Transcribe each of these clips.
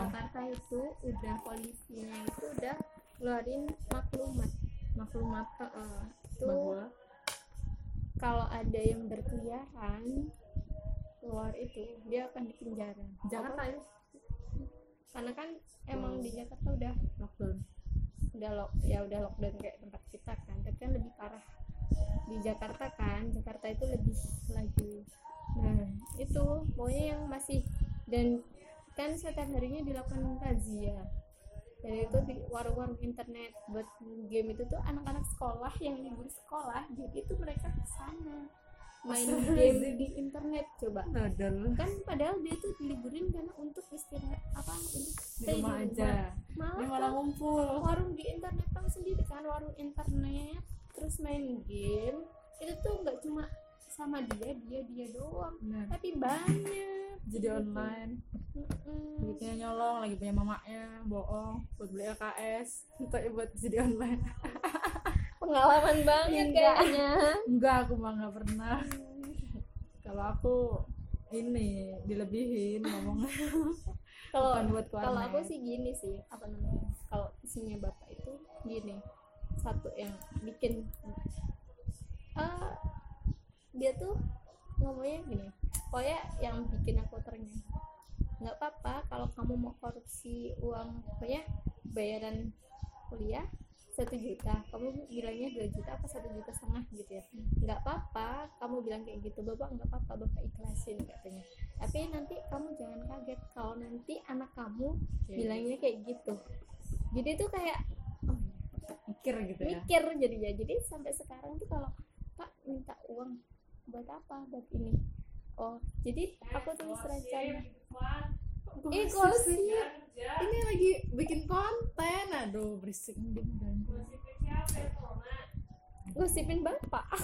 Jakarta itu udah polisinya itu udah ngeluarin maklumat. Maklumat itu bahwa kalau ada yang berkeliaran keluar itu dia akan dipenjara. Jakarta ya? Karena kan emang di Jakarta udah lockdown. udah lock ya udah lockdown kayak tempat kita kan. Tapi kan lebih parah di Jakarta kan. Jakarta itu lebih lagi. Nah itu pokoknya yang masih dan kan setiap harinya dilakukan razia. Dan itu di warung-warung internet buat game itu tuh anak-anak sekolah yang libur sekolah jadi itu mereka ke sana main game di internet coba. Dodol kan padahal dia tuh diliburin karena untuk istirahat apa untuk di rumah aja. Malah malah ngumpul. warung di internet tahu sendiri kan warung internet terus main game. Itu tuh nggak cuma sama dia dia dia doang. Benar. tapi banyak. Jadi online. Mm-mm. duitnya nyolong lagi punya mamaknya bohong buat beli LKS tapi buat jadi online. Pengalaman banget kayaknya. Enggak aku mah nggak pernah. Kalau aku ini dilebihin ngomongnya. Kalau buat kalau aku sih gini sih apa namanya kalau isinya bapak itu gini. Satu yang bikin eh dia tuh ngomongnya gini pokoknya yang bikin aku ternyata nggak apa-apa kalau kamu mau korupsi uang pokoknya bayaran kuliah satu juta kamu bilangnya dua juta apa satu juta setengah gitu ya. Nggak apa-apa kamu bilang kayak gitu bapak nggak apa-apa bapak ikhlasin katanya. Tapi nanti kamu jangan kaget kalau nanti anak kamu bilangnya kayak gitu. Jadi tuh kayak oh, mikir gitu ya. mikir jadinya. Jadi sampai sekarang tuh kalau pak minta uang buat apa? Buat ini. Oh jadi aku tulis rencana. eh gosip ini lagi bikin konten. Aduh berisik. Gosipin bapak.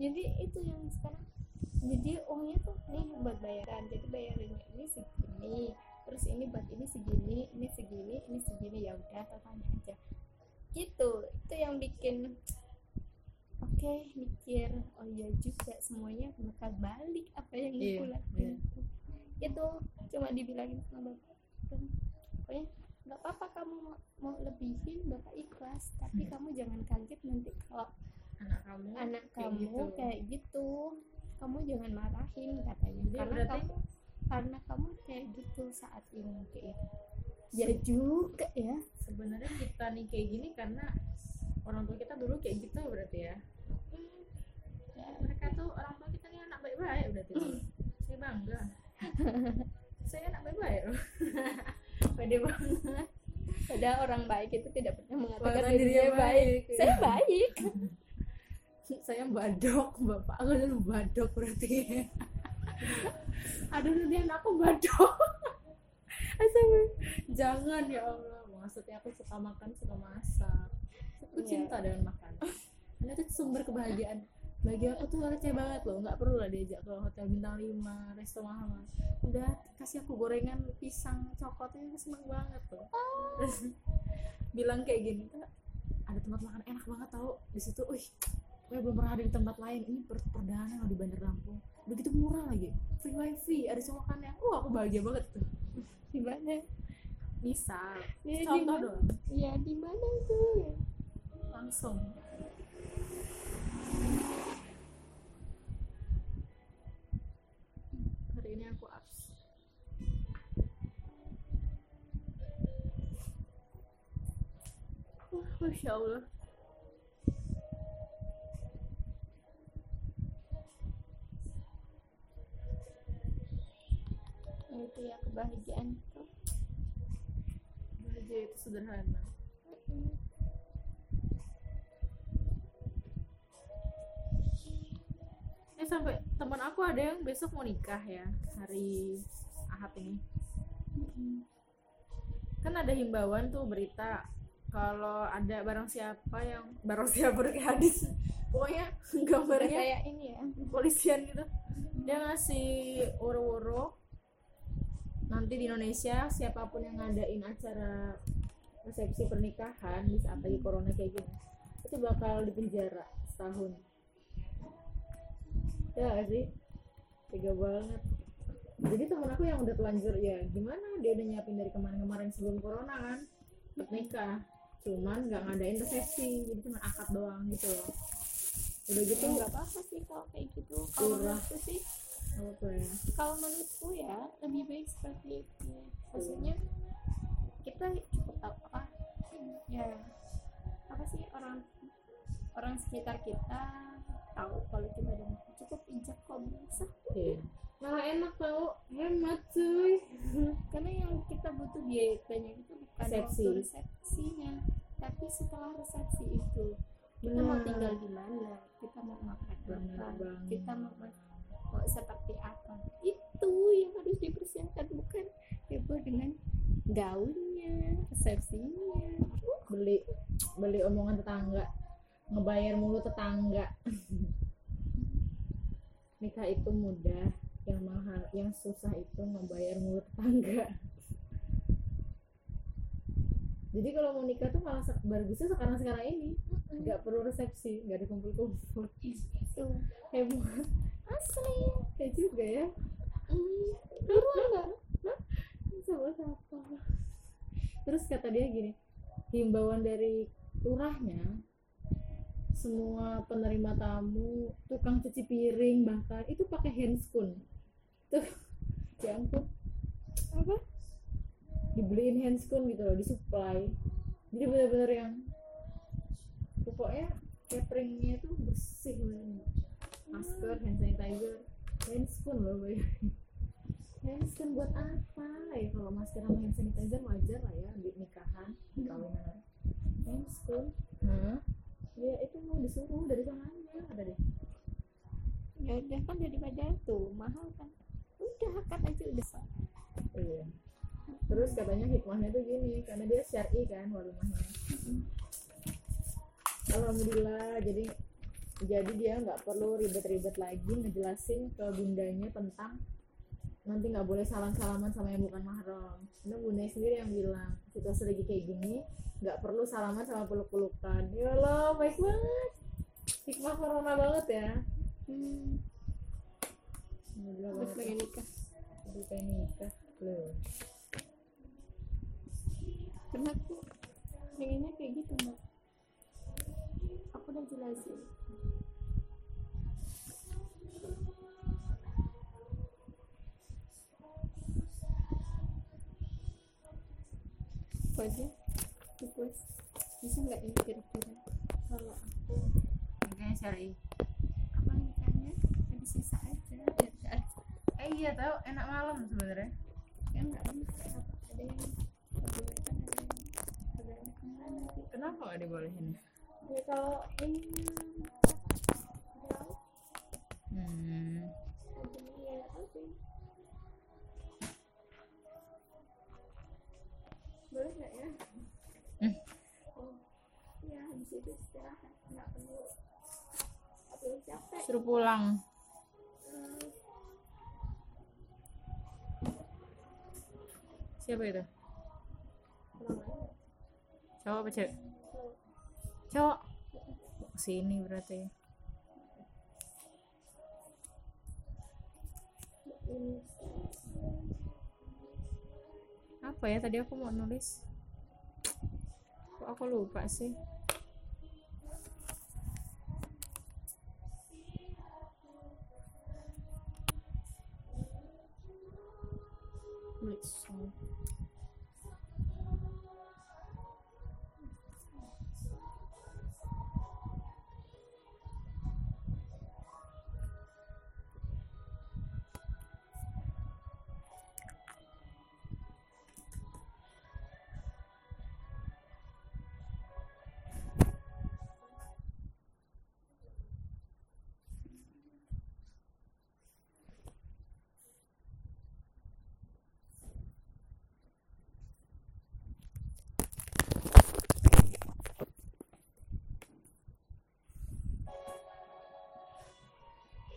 Jadi itu yang sekarang. Jadi uangnya tuh nih buat bayaran. Jadi bayarannya ini segini terus ini buat ini segini ini segini ini segini. Ya udah totalnya aja. Gitu. Itu yang bikin oke mikir. Oh iya juga semuanya bakal balik apa yang Iya, aku lakuin. itu cuma dibilangin sama bapak. Pokoknya nggak apa-apa kamu mau, mau lebihin bapak ikhlas tapi Hmm. kamu jangan kaget nanti kalau anak kamu anak kayak kamu gitu. kayak gitu kamu jangan marahin katanya. Jadi karena berarti- kamu karena kamu kayak gitu saat ini kayak gitu. Ya juga ya. Sebenarnya kita nih kayak gini karena orang tua kita dulu kayak gitu berarti ya. Ya, mereka tuh orang tua kita nih anak baik-baik berarti saya bangga. Saya anak baik-baik loh. Pede banget. Padahal orang baik itu tidak pernah mengatakan Mengatakan dirinya baik. baik. saya baik. Saya badok bapak aku dulu badok berarti. Aduh nanti anakku badok jangan ya Allah maksudnya aku suka makan suka masak. Aku Iya. cinta dengan makan. Ini tuh sumber kebahagiaan. Bagi aku tuh receh banget loh. Nggak perlu lah diajak ke hotel bintang 5 resto mahal udah kasih aku gorengan pisang coklatnya seneng banget tuh. Terus bilang kayak gini "Kak, ada tempat makan enak banget tau. Di situ wih gue belum pernah ada di tempat lain. Ini per perdana loh di Bandar Lampung. Begitu murah lagi. Free wifi ada semua makannya wah aku bahagia banget tuh. Di mana bisa. Ya, contoh mana doang ya di mana tuh? Langsung. Hari ini aku abs. Wah, Masya Allah. Itu ya kebahagiaan itu bahagia itu sederhana. Eh sampai teman aku ada yang besok mau nikah ya hari ahad ini. Kan ada himbauan tuh berita kalau ada barang siapa yang barang siapa kayak hadis. Pokoknya gambarnya kayak ini ya. polisian gitu. Dia ngasih woro-woro nanti di Indonesia siapa pun yang ngadain acara resepsi pernikahan di saat lagi corona kayak gini itu bakal dipenjara setahun. Ya gak sih? Tega banget. Jadi temen aku yang udah telanjur ya gimana? Dia udah nyiapin dari kemarin-kemarin sebelum corona kan buat nikah. Cuman nggak ngadain resepsi jadi cuma akad doang gitu loh. Udah gitu nggak apa-apa sih kalau kayak gitu. Kalau menurutku sih apa ya kalau menurutku ya lebih baik seperti itu maksudnya kita cukup tahu apa ya apa sih orang orang sekitar kita tahu kalau kita nikah. cukup ijab kabul sah Iya. malah enak tau hemat cuy karena yang kita butuh biaya banyak itu bukan Resepsi. waktu resepsinya tapi setelah resepsi itu kita mau Benar. tinggal di mana kita mau makan apa kita mau ma- mau seperti apa. Itu yang harus dipersiapkan bukan heboh dengan gaunnya resepsinya. Beli beli omongan tetangga ngebayar mulu tetangga. Nikah itu mudah yang mahal yang susah itu ngebayar mulu tetangga. Jadi kalau mau nikah tuh malah bagusnya sekarang sekarang ini. Nggak perlu resepsi nggak ada kumpul-kumpul. Itu. Hebat asli. Ya juga ya? Hmm, dulu enggak sama siapa? Terus kata dia gini himbauan dari lurahnya semua penerima tamu tukang cuci piring bahkan itu pakai handscoon tuh ya ampun. Apa? Dibeliin handscoon gitu loh disupply jadi bener-bener yang pokoknya cateringnya itu bersih masker hand sanitizer handscoon loh bayangin handscoon buat apa? Ya kalau masker sama hand sanitizer wajar lah ya di nikahan di kawinan. Handscoon. Hah? ya itu mau disuruh dari sananya ada deh. Ya udah kan daripada tuh mahal kan? Udah akad aja udah. Sah iya. Terus katanya hikmahnya tuh gini karena dia syari kan walimahnya alhamdulillah jadi jadi dia nggak perlu ribet-ribet lagi ngejelasin ke bundanya tentang nanti nggak boleh salam-salaman sama yang bukan mahram. Karena bundanya sendiri yang bilang situasi lagi kayak gini nggak perlu salaman sama peluk-pelukan. Ya Allah baik banget. Hikmah corona banget ya. Hmm, terus pengen nikah. Aduh, pengen nikah. Loh. Karena aku pengennya kayak gitu mbak aku udah jelasin apa aja? Bisa nggak ini kira-kira? Kalau aku nikahnya syari apa nikahnya ada sisa aja. Eh iya tahu enak malam sebenarnya. Ya nggak bisa ada yang ada yang ada yang kenapa nggak dibolehin ya kalau hmm. boleh nggak ya Hmm. capek suruh pulang siapa itu cowok apa cewek Cowok sini berarti. Apa ya tadi aku mau nulis. Kok aku lupa sih